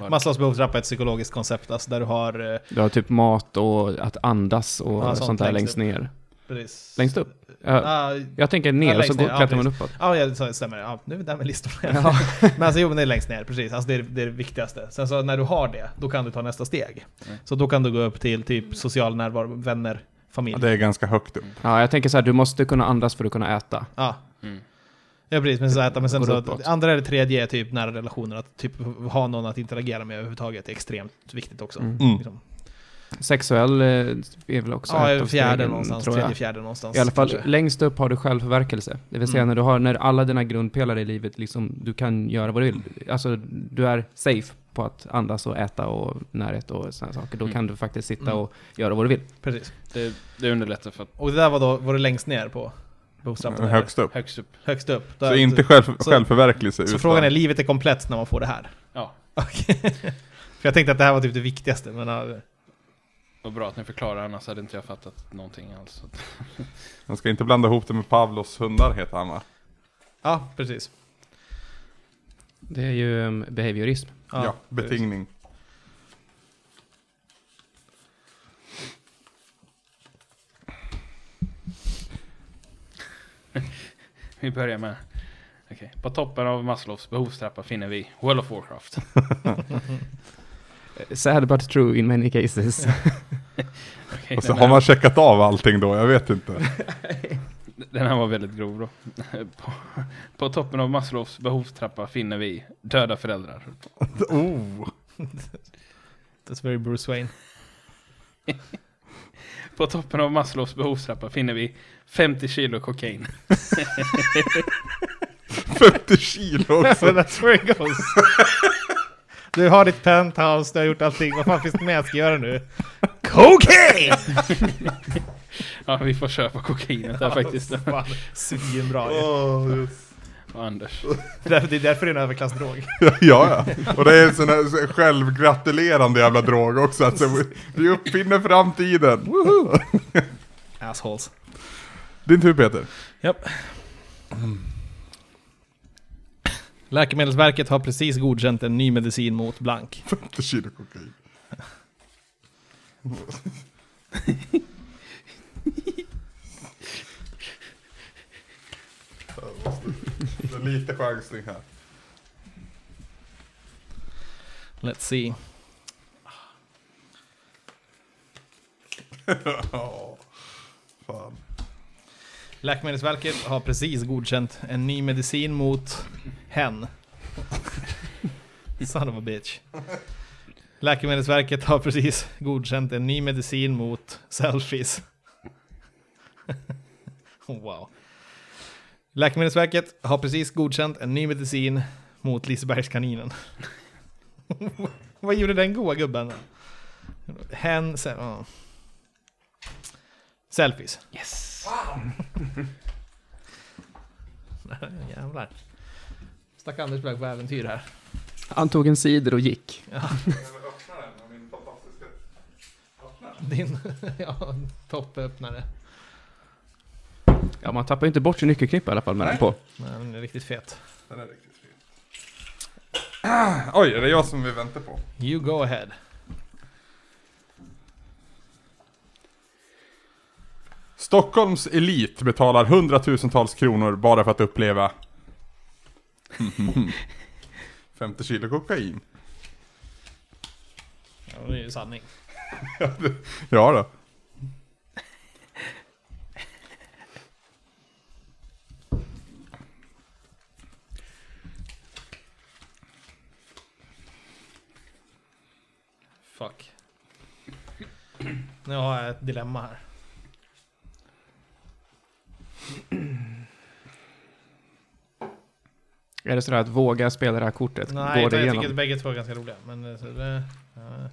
Vad- Maslows behovstrappa är ett psykologiskt koncept, alltså där du har... eh, Du har typ mat och att andas och Ja, sånt, sånt där längst ner. Precis. Längst upp? Ja, Ah, jag tänker ner Ja, så går, ner, ja, klättrar man precis. uppåt. Ja, ja, så stämmer. Ja, nu är vi där med listorna. Ja. Men alltså jo, men det är längst ner, precis. Alltså det är det, är det viktigaste. Sen så när du har det, då kan du ta nästa steg. Mm. Så då kan du gå upp till typ social närvaro, vänner, familj. Ja, det är ganska högt upp. ja, jag tänker så här, du måste kunna andas för att kunna äta. Ja. Mm. Ja precis, men, så äta, men sen så att andra eller tredje är typ nära relationer, att typ ha någon att interagera med överhuvudtaget är extremt viktigt också. Mm. Mm. Liksom. Sexuell eh, är väl också ett Ja, av fjärde stegen, någonstans, tror jag. tredje, fjärde någonstans. I alla fall, kanske. längst upp har du självförverkelse. Det vill säga Mm. när du har, när alla dina grundpelare i livet, liksom, du kan göra vad du vill. Alltså, du är safe på att andas och äta och närhet och sådana saker. Då Mm. kan du faktiskt sitta Mm. och göra vad du vill. Precis. Det, det underlättar för att Och det där var då, var det längst ner på behovstrappan? eller? Högst upp. högst upp. Högst upp. Så Där- inte själv, så- självförverkligelse Så utan... frågan är, livet är komplett när man får det här? Ja, Okej. För jag tänkte att det här var typ det viktigaste, men... ja, vad bra att ni förklarar, annars hade inte jag fattat någonting alls. Man ska inte blanda ihop det med Pavlos hundar heter han va? Ja, precis. Det är ju um, behaviorism. Ja, precis. betingning. Vi börjar med... Okej, på toppen av Maslows behovstrappa finner vi World of Warcraft. Sad but true in many cases. Okej, Och så har man checkat av allting då, jag vet inte. den här var väldigt grov då. på, på toppen av Maslows behovstrappa finner vi döda föräldrar. Oh! That's very Bruce Wayne. På toppen av Maslows behovstrappa finner vi 50 kilo kokain. 50 kilo också! That's where it goes. Du har ditt penthouse, du har gjort allting. Vad fan finns det mer jag ska göra nu? Cocaine! Ja, vi får köpa kokainet där faktiskt. Fan, Svinbra ju. Just. Och Anders. Det är därför det är en överklassdrog. Ja, ja. Och det är en sån här självgratulerande jävla drog också. Alltså, vi uppfinner framtiden. Woho! Assholes. Din tur Peter. Japp. Läkemedelsverket har precis godkänt en ny medicin mot blank. 50 kilo kokain. Det är Lite chansning här. Let's see. Ja, fan. Läkemedelsverket har precis godkänt en ny medicin mot hen. Son of a bitch. Läkemedelsverket har precis godkänt en ny medicin mot selfies. wow. Läkemedelsverket har precis godkänt en ny medicin mot Lisebergskaninen. Vad gjorde den goa gubben? Hen... Se, ja. Selfies. Yes! Jävlar. Stack Anders iväg på äventyr här. Han tog en cider och gick. Din ja, toppöppnare. Ja, man tappar ju inte bort sin nyckelknippa i alla fall med den på. Nej, Den är riktigt fet. Den är riktigt fin. Oj, är det jag som vi väntar på? You go ahead. Stockholms elit betalar hundratusentals kronor bara för att uppleva 50 kilo kokain. Ja, det är ju sanning. Ja då. Fuck. Nu har jag ett dilemma här. Är det sådär att våga spela det här kortet? Nej, Gå jag, det jag igenom? tycker att bägge två är ganska roliga. Men eh, så det, ja.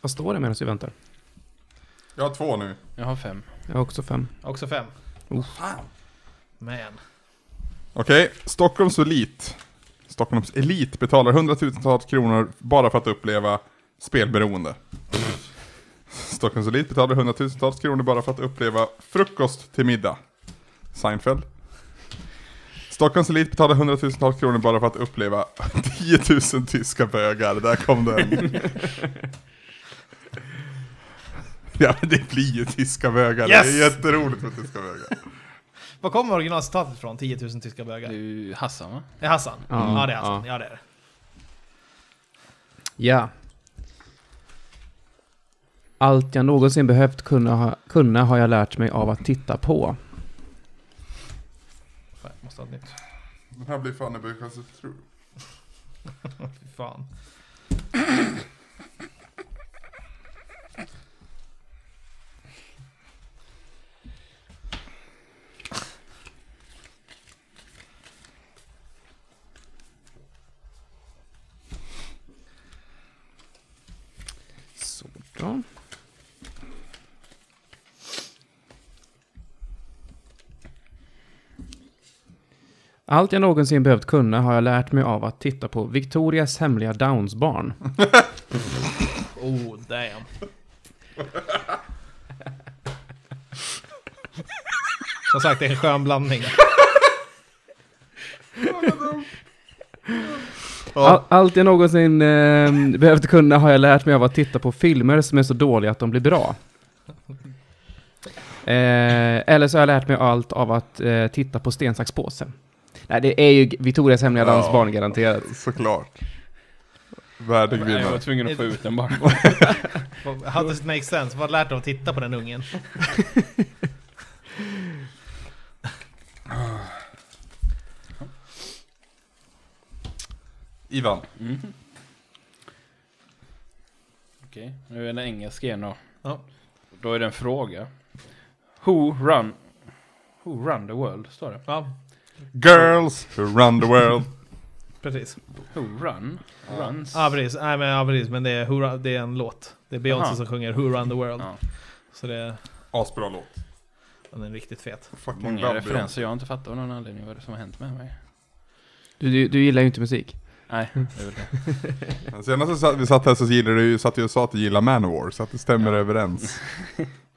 Vad står det medan vi väntar? Jag har två nu. Jag har fem. Jag har också fem. Också fem. Oh. Man. Okej, Stockholms elit. Stockholms elit betalar hundratusentals kronor bara för att uppleva spelberoende. Stockholms elit betalar hundratusentals kronor bara för att uppleva frukost till middag. Seinfeld. Stockholms elit betalar hundratusentals kronor bara för att uppleva 10 000 tyska bögar. Där kom den. ja men det blir ju tyska bögar. Det Yes! är jätteroligt med tyska bögar. Var kommer originalcitatet ifrån? 10 000 tyska Det bögar? är ju Hassan va? Det är Hassan? Ja. Ja, det är Hassan. Ja. Ja, det är det. Ja. Allt jag någonsin behövt kunna ha, kunna har jag lärt mig av att titta på avsnitt. Den här blir fan i alltså, True. Fy fan. Sådär. Allt jag någonsin behövt kunna har jag lärt mig av att titta på Victorias hemliga Downs-barn. Oh, damn. Som sagt, det är en skön blandning. All, allt jag någonsin eh, behövt kunna har jag lärt mig av att titta på filmer som är så dåliga att de blir bra. Eh, eller så har jag lärt mig allt av att eh, titta på sten, sax, påse. Nej, det är ju Victorias hemliga Ja. dansbarn garanterat. Såklart. Värdig Jag var vinnare. tvungen att få ut den bara. How does it make sense? Vad lärt dig att titta på den ungen? Ivan. Mhm. Okej, nu är det engelska igen då. Ja. Då är det en fråga. Who run... Who run the world, står det. Ja, Girls who run the world. precis. Who run? Runs? Ja, precis. Nej, men, ja, precis. Men det är, Who Run- det är en låt. Det är Beyoncé Aha. som sjunger Who Run the World. Ja. Så det är, Asbra låt. den är riktigt fet. Fucking Många love referenser jag inte fattar av någon anledning vad det är som har hänt med mig. Du, du, du gillar ju inte musik. Nej, det är väl det. Beyoncé. Senast vi satt- vi satt här så gillade du ju, satt du och sa att du gillar Manowar, så att det stämmer Ja. överens.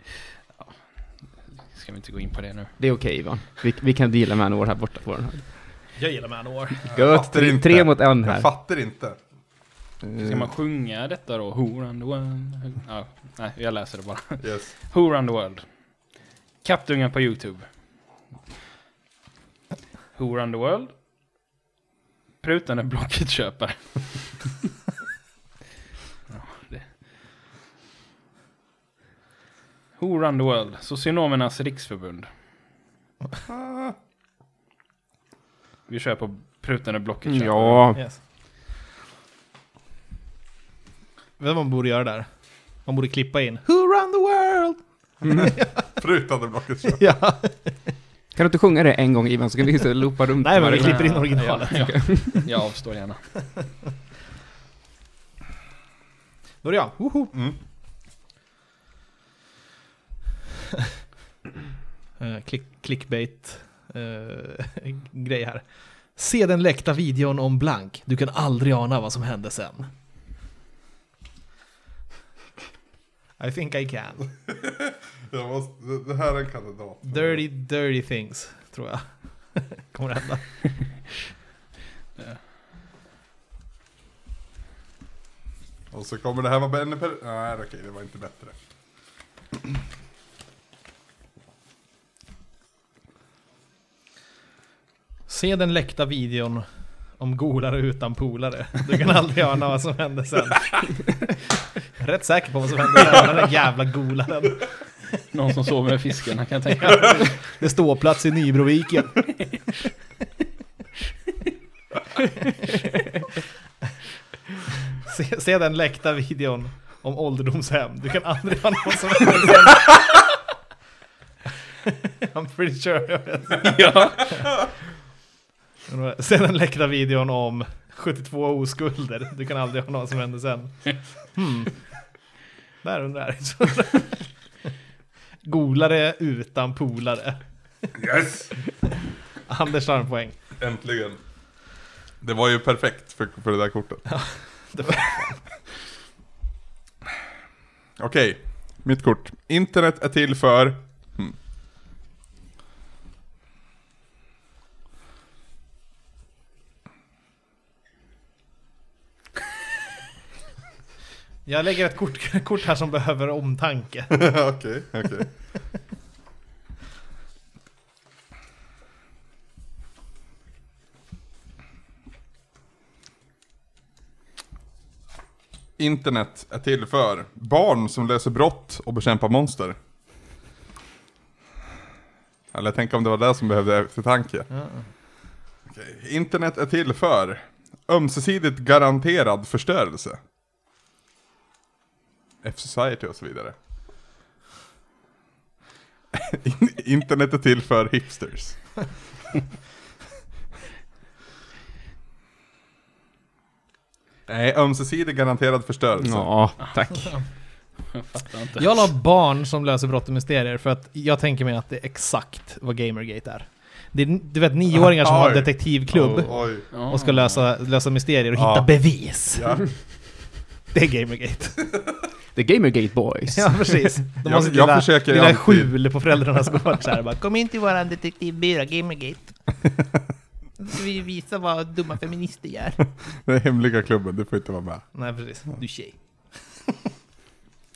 Ska vi inte gå in på det nu? Det är okej Ivan. Vi, vi kan deala Manowar här borta på den här. Jag gillar Manowar. Gött, tre, tre mot en Jag här. fattar inte. Ska man sjunga detta då? Who run the world? Ja, nej, jag läser det bara. Yes. Who run the world? Kattungar på Youtube. Who run the world? Prutande Blocket-köpare. ja, det. Who run the world? Socionomernas riksförbund. Vi kör på prutande Blocket-köpare. Ja, Yes. Vet du vad man borde göra där? Man borde klippa in Who run the world? Prutande blocket kör. ja. kan du inte sjunga det en gång Ivan så kan vi loopa runt Nej, men vi klipper in originalet. Ja, ja. Jag avstår gärna. Då är det jag. Woho! Mm. Eh, klick, clickbait eh, grej här. Se den läckta videon om Blank. Du kan aldrig ana vad som hände sen. I think I can. Jag måste, det- här är en kandidat. Dirty, dirty things, tror jag. Kommer hända. Och så kommer det här vara per... Nej okej, det var inte bättre. Se den läckta videon om golare utan polare. Du kan aldrig ana vad som hände sen. Rätt säker på vad som hände sen, den där jävla golaren. Någon som sover med fiskarna kan jag tänka. Det står plats i Nybroviken. se, se den läckta videon om ålderdomshem. Du kan aldrig ana vad som hände sen. I'm pretty sure jag vet. ja. Se den läckta videon om 72 oskulder. Du kan aldrig ana vad som hände sen. Hmm. Där undrar jag. Golare utan polare. Yes! Anders har en poäng. Äntligen. Det var ju perfekt för, för det där kortet. Det var- Okej, mitt kort. Internet är till för... Hmm. Jag lägger ett kort, kort här som behöver omtanke. Okej, okej. Internet är till för barn som löser brott och bekämpar monster. Eller tänk om det var det som behövde eftertanke. Ja. Okej. Internet är till för ömsesidigt garanterad förstörelse. F-society och så vidare. In- Internet är till för hipsters. Nej, ömsesidig garanterad förstörelse. Ja, tack. Jag fattar inte. Jag la barn som löser brott och mysterier för att jag tänker mig att det är exakt vad Gamergate är. Det är, du vet nioåringar som har en Oj. detektivklubb Oj. och ska lösa, lösa mysterier och Ja. hitta bevis. Ja. Det är Gamergate. The Gamergate Boys. Ja, precis. De Jag- har sitt lilla, försöker lilla alltid- skjul på föräldrarnas gård så här, bara, Kom in till våran detektivbyrå, Gamergate. Nu ska vi visa vad dumma feminister gör. Den hemliga klubben, du får inte vara med. Nej, precis. Du är tjej.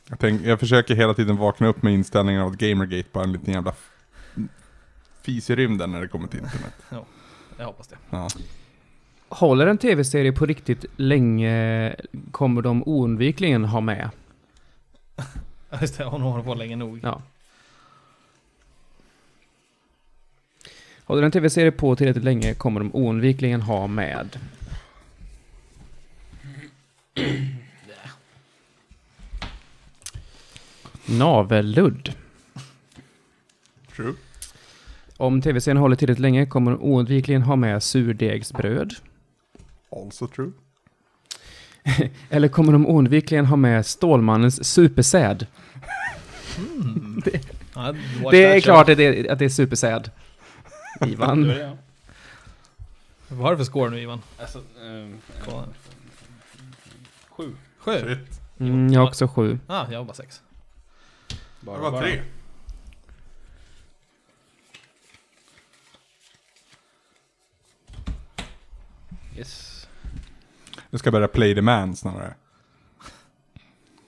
Jag, tänk, jag försöker hela tiden vakna upp med inställningen av att Gamergate bara är en liten jävla fis i rymden när det kommer till internet. Jag hoppas det. Ja. Håller en tv-serie på riktigt länge kommer de oundvikligen ha med. Ja, Just det, hon håller på länge nog. Ja. Håller en tv-serie på tillräckligt länge kommer de oundvikligen ha med. Navelludd. True. Om tv-serien håller tillräckligt länge kommer de oundvikligen ha med surdegsbröd. Also true. Eller kommer de oundvikligen ha med Stålmannens supersäd? Watch Det that är klart att det är, att det är supersäd. Ivan. Det. Vad har du för score nu Ivan? Alltså, Kolla. sju. Sju? Shit. Mm, jag har också sju. Ah, jag var bara sex. Bara, Det var bara. tre. Yes. Nu ska jag börja play the man snarare.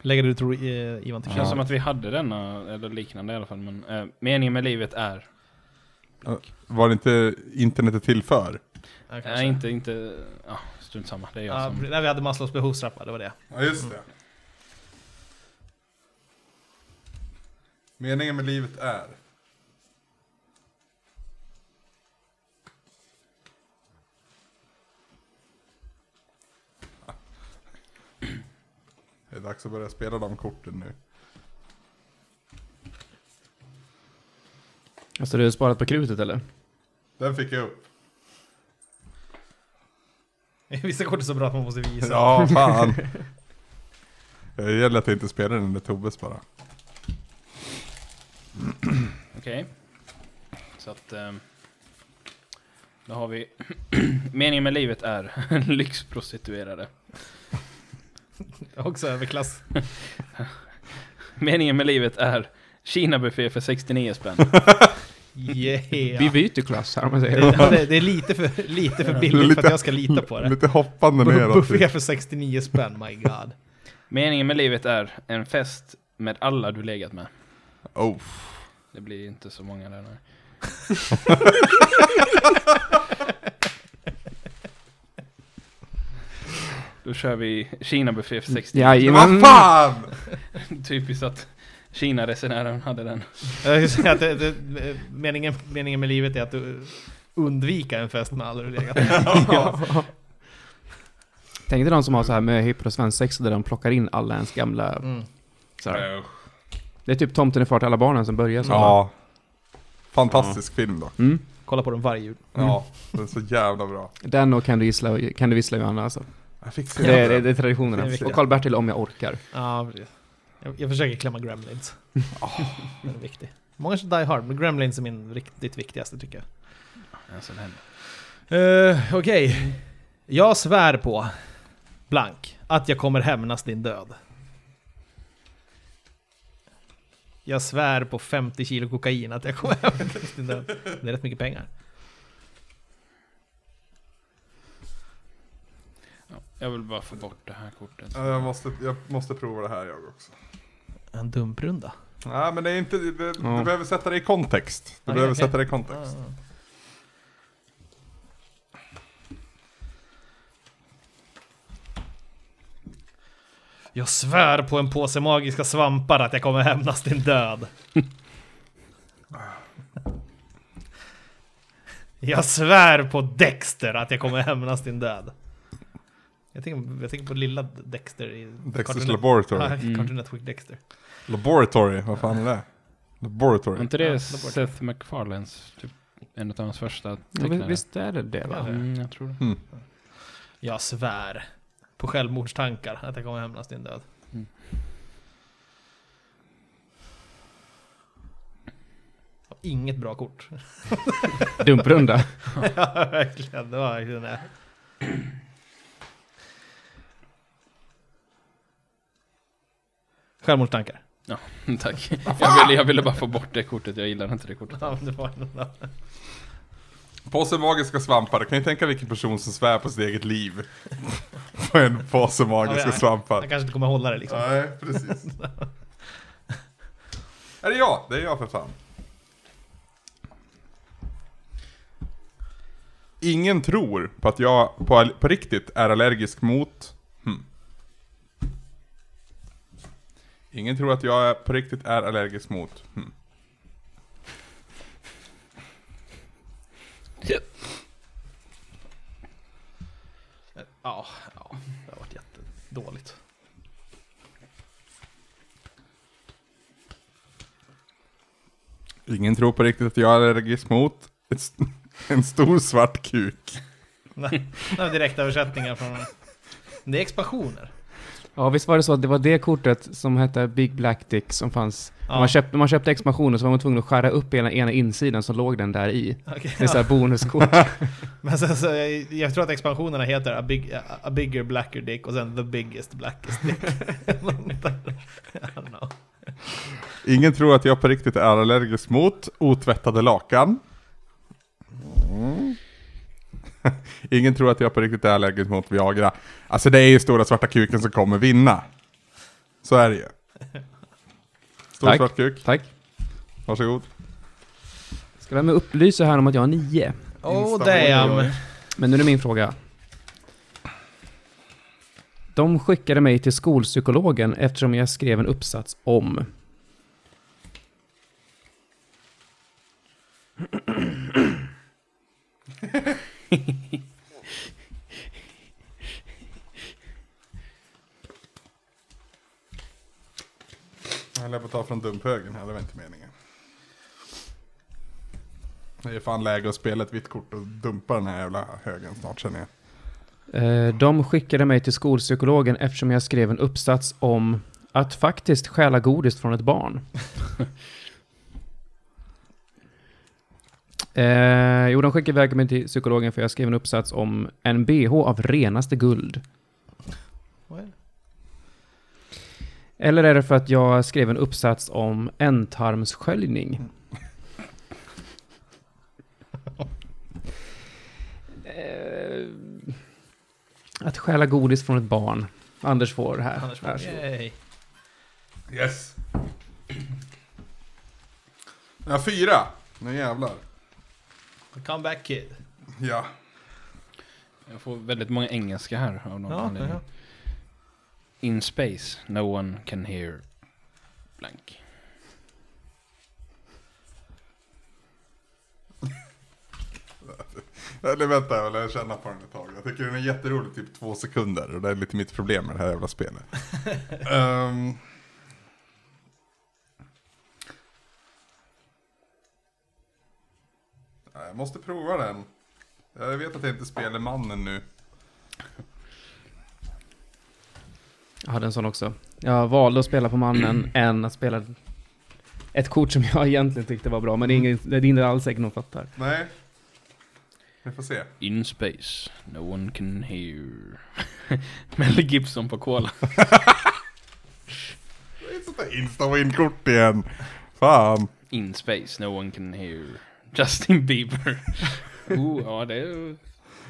Lägger du tror eh, Ivan till Det ja. känns som att vi hade denna, eller liknande i alla fall. Men eh, meningen med livet är... Var det inte internetet till för? ja, Nej, inte, inte... Ja, strunt samma. Det är jag Ja, som... när vi hade Maslows behovstrappa, det var det. Ja, just det. Meningen med livet är? Det är dags att börja spela de korten nu. Alltså du har sparat på krutet eller? Den fick jag upp. Vissa kort är så bra att man måste visa. Ja, fan. Det gäller att jag inte spelar den där Tobbes bara. Okej. Så att... ehm, då har vi... meningen med livet är lyxprostituerade. Också överklass. Meningen med livet är Kina-buffé för 69 spänn. Yeah. Vi byter klass här om man det, säger. ja, det, det är lite för, lite för billigt för att jag ska lita på det. Lite hoppande neråt. Buffé för 69 spänn, my god. Meningen med livet är en fest med alla du legat med. Oh. Det blir inte så många där nu. Då kör vi Kina-buffé för 69. Vad Jajamän. fan! Typiskt att Kina-resenären hade den. Jag skulle säga att det, det, meningen, meningen med livet är att du undvika en fest med alla du legat. Tänk dig de som har så här med och svensexa där de plockar in alla ens gamla... Mm. Så här. Det är typ Tomten är far till alla barnen som börjar så. Ja. Fantastisk film då. Mm. Kolla på den varje jul. Ja, den är så jävla bra. Den och Kan du gissla, kan du vissla Johanna alltså. Jag fick se Det är, det, det är traditionerna. Det är och Karl-Bertil om jag orkar. Ja. Jag, jag försöker klämma Gremlins. Den är viktig. Många kör Die Hard, men Gremlins är min riktigt viktigaste tycker jag. Alltså. Uh, Okej. Jag svär på, blank, att jag kommer hämnas din död. Jag svär på 50 kilo kokain att jag kommer hämnas din död. Det är rätt mycket pengar. Jag vill bara få bort det här kortet. Ja, Jag måste, jag måste prova det här jag också. En dumprunda. Nej men det är inte, Ja. du behöver sätta det i kontext. Du Okej, behöver okej. sätta det i kontext. Jag svär på en påse magiska svampar att jag kommer hämnas din död. Jag svär på Dexter att jag kommer hämnas din död. Jag tänker, jag tänker på lilla Dexter i... Dexters Laboratory. Ja, mm. Cartoon mm. Network Dexter. Laboratory, vad fan är det? Laboratory. Är inte det ja, Seth MacFarlanes, typ en av hans första tecknare? Ja, visst är det det va? Mm, jag tror det. Mm. Jag svär på självmordstankar att jag kommer hämnas din död. Mm. Inget bra kort. Dumprunda. ja, verkligen. Det var verkligen det. Självmordstankar. Tack. Jag ville, jag ville bara få bort det kortet, jag gillar inte det kortet. Ja, det var Påse magiska svampar, kan ni tänka vilken person som svär på sitt eget liv? på en påse magiska Ja, ja. svampar. Han kanske inte kommer hålla det liksom. Nej, precis. är det jag? Det är jag för fan. Ingen tror på att jag på, på riktigt är allergisk mot... Ingen tror att jag är, på riktigt är allergisk mot... Hmm. Ja, ja, det har varit jättedåligt. Ingen tror på riktigt att jag är allergisk mot ett, st- en stor svart kuk. Nej, det var direktöversättningar från... Det är expansioner. Ja, visst var det så att det var det kortet som hette Big Black Dick som fanns. Ja. När man köpte, man köpte expansionen så var man tvungen att skära upp ena, ena insidan så låg den där i. Okej, Det är så här bonuskort. Men sen så, jag, jag tror att expansionerna heter a, big, a, bigger blacker dick och sen the biggest blackest dick. Ingen tror att jag på riktigt är allergisk mot otvättade lakan. Mm. Ingen tror att jag på riktigt är allergisk mot Viagra. Alltså det är ju stora svarta kuken som kommer vinna. Så är det ju. Stor Tack. svart kuk, Tack. varsågod. Ska vi med upplysa här om att jag har nio. Oh damn. Men nu är det min fråga. De skickade mig till skolpsykologen eftersom jag skrev en uppsats om... Jag lär på att ta från dumphögen här, det var inte meningen. Det är fan läge att spela ett vitt kort och dumpa den här jävla högen snart känner jag. Eh, De skickade mig till skolpsykologen eftersom jag skrev en uppsats om att faktiskt stjäla godis från ett barn. eh, jo, de skickade iväg mig till psykologen för jag skrev en uppsats om en bh av renaste guld. Det? Eller är det för att jag skrev en uppsats om ändtarmssköljning? Eh, att stjäla godis från ett barn. Anders får här. Anders får, yay. Yes. Ja, fyra. Nu jävlar. Comeback kid. Ja. Jag får väldigt många engelska här av någon Ja, anledning. ja. In space, no one can hear blank. Eller vänta, jag vill känna på den ett tag. Jag tycker den är jätterolig, typ två sekunder. Och det är lite mitt problem med det här jävla spelet. Ehm. Jag måste prova den. Jag vet att jag inte spelar mannen nu. Jag hade en sån också. Jag valde att spela på mannen än att spela ett kort som jag egentligen tyckte var bra, men det är, ingen, det är inte alls säkert någon fattar. Nej. Vi får se. In space, no one can hear. Mel Gibson på cola. Det är ett sånt där insta-win-kort igen. Fan. In space, no one can hear. Justin Bieber. oh, ja det är...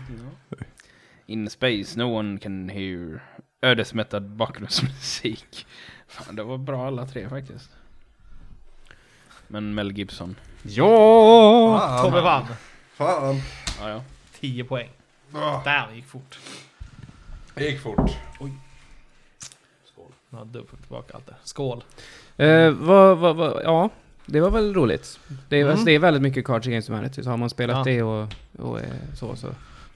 Ja. In space, no one can hear. Ödesmättad bakgrundsmusik. Fan, det var bra alla tre faktiskt. Men Mel Gibson. Ja! Fan. Tobbe vann. Fan. Ja, ja. 10 poäng. Ah, det gick fort. Det gick fort. Ja, dubbelt tillbaka allt det. Skål. Eh, vad, vad, vad, ja, det var väl roligt. Det är, Mm. alltså, det är väldigt mycket Cards Against Humanity, så har man spelat Ja. det och, och så, så.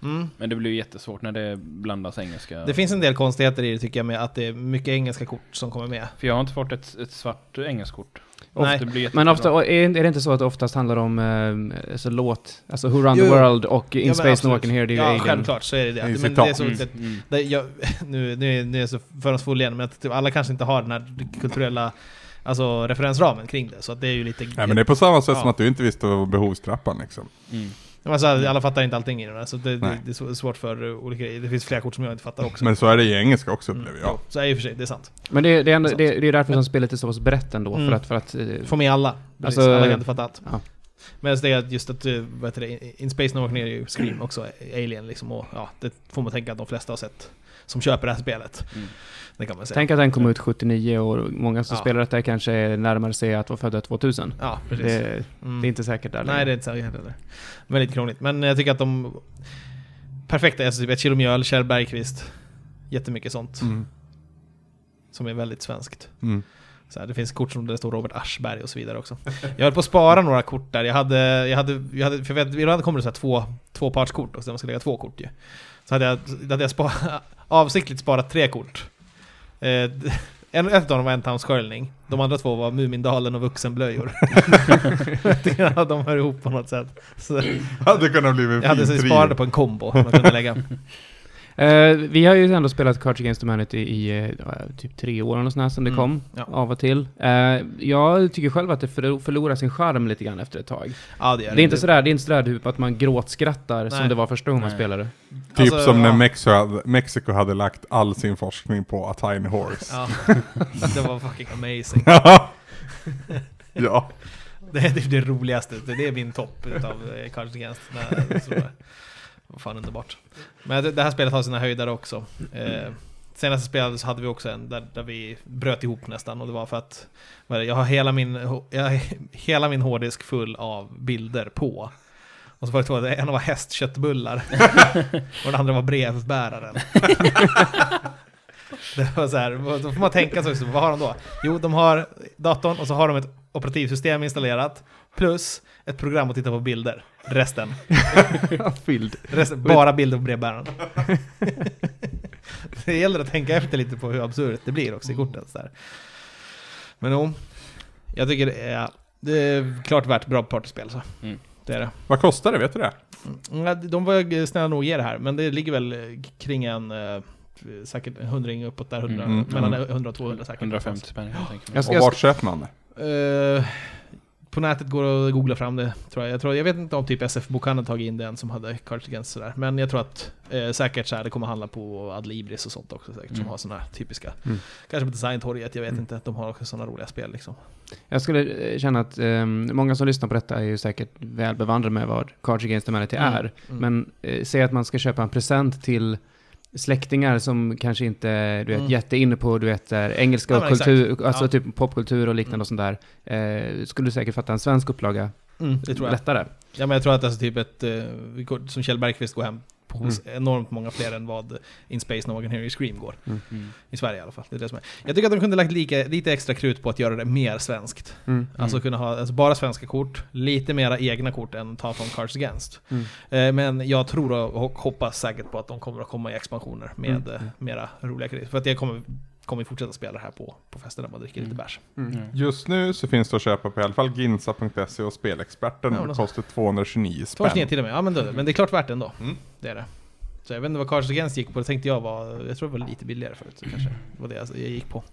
Mm. Men det blir ju jättesvårt när det blandas engelska. Det finns en del konstigheter i det tycker jag med att det är mycket engelska kort som kommer med. För jag har inte fått ett, ett svart engelskt kort. Nej. Det blir Men ofta, är, det inte så att det oftast handlar om eh, alltså låt, alltså Who Run Jo, the. World och In Ja, Space No. One Can Hear, ju Ja, Alien. självklart så är det det. Är Men det är så, Mm, det, mm. det, jag, nu, nu, är- nu är jag så fördomsfull igen, men att typ alla kanske inte har den här kulturella alltså referensramen kring det. Så att det är ju lite... Nej men det är på samma sätt Ja. som att du inte visste vad behovstrappan liksom. Mm. Alltså, alla fattar inte allting i den här, så det, det, det är svårt för olika Det finns flera kort som jag inte fattar också. Men så är det i engelska också Mm, upplever jag. jo, Så är i och för sig, det är sant. Men det, det, är ändå, det, det är därför som spelet är så pass brett ändå, Mm. för att... För att eh, Få med alla. Precis, Alltså, alla kan inte fatta allt. ja. Men det är just att, uh, vad heter det, In Space Nowhere ner är ju Scream också, Alien liksom. Och ja, det får man tänka att de flesta har sett. Som köper det här spelet. Mm. Det kan man säga. Tänk att den kom ut 79 och många som Ja. spelar detta kanske är närmare sig att vara födda 2000. Ja, precis. Det, Mm. det är inte säkert där Nej, det är inte säkert heller. Väldigt krångligt. Men jag tycker att de... Perfekta, alltså typ ett kilo mjöl, Kjell Bergqvist. Jättemycket sånt. Mm. Som är väldigt svenskt. Mm. Så här, det finns kort som det står Robert Aschberg och så vidare också. Jag höll på att spara några kort där. Jag hade, jag hade, jag hade för jag vet, ibland kommer det så här två, tvåpartskort också, där man ska lägga två kort ju. Så hade jag, hade jag spa, avsiktligt sparat tre kort. Eh, en, ett av dem var en Entamsköljning. De andra två var Mumindalen och Vuxenblöjor. De hör ihop på något sätt. Så Hade kunnat bli en jag hade så fin sparade på en kombo man kunde lägga. Eh, vi har ju ändå spelat Cards Against Humanity i eh, typ tre år eller sånt sedan det Mm, kom. ja. Av och till. Eh, jag tycker själv att det förlo- förlorar sin charm lite grann efter ett tag. Ja, det, gör Det är inte sådär, det är inte sådär typ att man gråtskrattar som Nej. det var första gången man spelade. Typ Alltså, som när ja. Mexiko hade, Mexiko hade lagt all sin forskning på A Tiny Horse. Ja, det var fucking amazing. ja. Det är typ det roligaste, det är min topp utav eh, Cards Against. Nej, fan underbart. Men det, det här spelet har sina höjdare också. Eh, senaste spelet så hade vi också en där, där vi bröt ihop nästan och det var för att det, jag har hela min, jag har hela min hårddisk full av bilder på. Och så var det två, en var hästköttbullar och den andra var brevbäraren. Det var så här, då får man tänka sig också, vad har de då? Jo, de har datorn och så har de ett operativsystem installerat plus ett program att titta på bilder. Resten. Fylld. Resten bara bilder på brevbäraren. det gäller att tänka efter lite på hur absurt det blir också i korten. Så där. Men jo, jag tycker det är, det är klart värt bra partyspel. Så. Mm. Det är det. Vad kostar det, vet du det? Mm, De var snälla nog att ge det här, men det ligger väl kring en eh, säkert en hundring uppåt där, 100, Mm. mellan Mm. 100 och 200 säkert. 150 spänn helt enkelt. Och vart köper man det? Eh, på nätet går att googla fram det, tror jag. Jag, tror, jag vet inte om typ SF-bokhandeln tagit in den som hade Cards Against sådär. Men jag tror att eh, säkert så här, det kommer handla på Adlibris och sånt också säkert, som Mm. har sådana här typiska. Mm. Kanske på Designtorget, jag vet Mm. inte. De har också sådana roliga spel liksom. Jag skulle eh, känna att eh, många som lyssnar på detta är ju säkert väl bevandrade med vad Cards Against Humanity Mm. är. Mm. Men eh, säg att man ska köpa en present till släktingar som kanske inte du vet, Mm. jätte inne på du vet, eh, engelska och kultur, exakt. alltså Ja. typ popkultur och liknande Mm. och sånt där. Eh, skulle du säkert fatta en svensk upplaga Mm, det tror jag. lättare. Ja men jag tror att alltså typ ett, eh, som Kjell Bergqvist går hem på hos Mm. enormt många fler än vad In Space No One Can Hear You Scream går. Mm. I Sverige i alla fall. Det är det som är. Jag tycker att de kunde lagt lika, lite extra krut på att göra det mer svenskt. Mm. Alltså kunna ha alltså bara svenska kort, lite mera egna kort än ta från Cards Against. Mm. Eh, men jag tror och hoppas säkert på att de kommer att komma i expansioner med Mm. eh, mera roliga grejer. För att jag kommer, kommer fortsätta spela det här på, på festerna och dricker lite Mm. bärs. Mm. Mm. Just nu så finns det att köpa på i alla fall ginsa.se och Spelexperten. Ja, det kostar 229 spänn. 229 till och med, ja men, då, men det är klart värt det ändå. Mm. Det är det. Så jag vet inte vad Cards Against gick på, det tänkte jag var, jag tror det var lite billigare förut. Så kanske det var det jag gick på.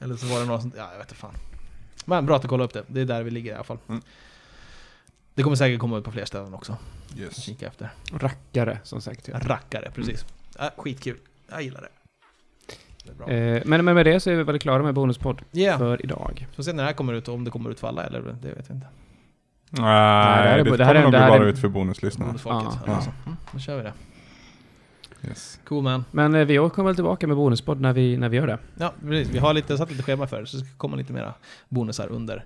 Eller så var det några sånt, ja jag vet inte fan. Men bra att kolla upp det, det är där vi ligger i alla fall. Mm. Det kommer säkert komma ut på fler ställen också. Yes. Kika efter. Rackare, som sagt. Ja. Rackare, precis. Ja, skitkul. Jag gillar det. Eh, men, men med det så är vi väl klara med bonuspodd Yeah. för idag. Får se när det här kommer ut och om det kommer ut för alla eller det vet jag inte. Nej, det här är- det, det här är- kommer nog bara är- ut för bonuslyssnarna. Bonusfolket. Ja. Alltså. Mm, då kör vi det. Yes. Cool man. Men eh, vi kommer väl tillbaka med bonuspodd när vi, när vi gör det. Ja, precis. Vi har lite, satt lite schema för det, så det ska komma lite mera bonusar under.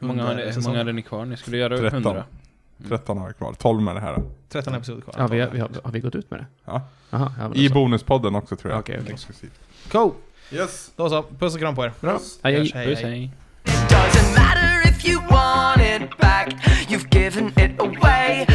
Hur många, under hade, hur många hade ni kvar? Ni skulle göra 13. 100? 13 har vi kvar. 12 med det här. 13 episoder kvar. Ja, vi, har- vi har, har vi gått ut med det? Ja. Jaha, ja, I så. bonuspodden också tror jag. Okej, okej. Exklusivt. Cool! Yes. Då så, puss och kram på er. Bra. Hej, hej. Puss hej. It doesn't matter if you want it back, you've given it away.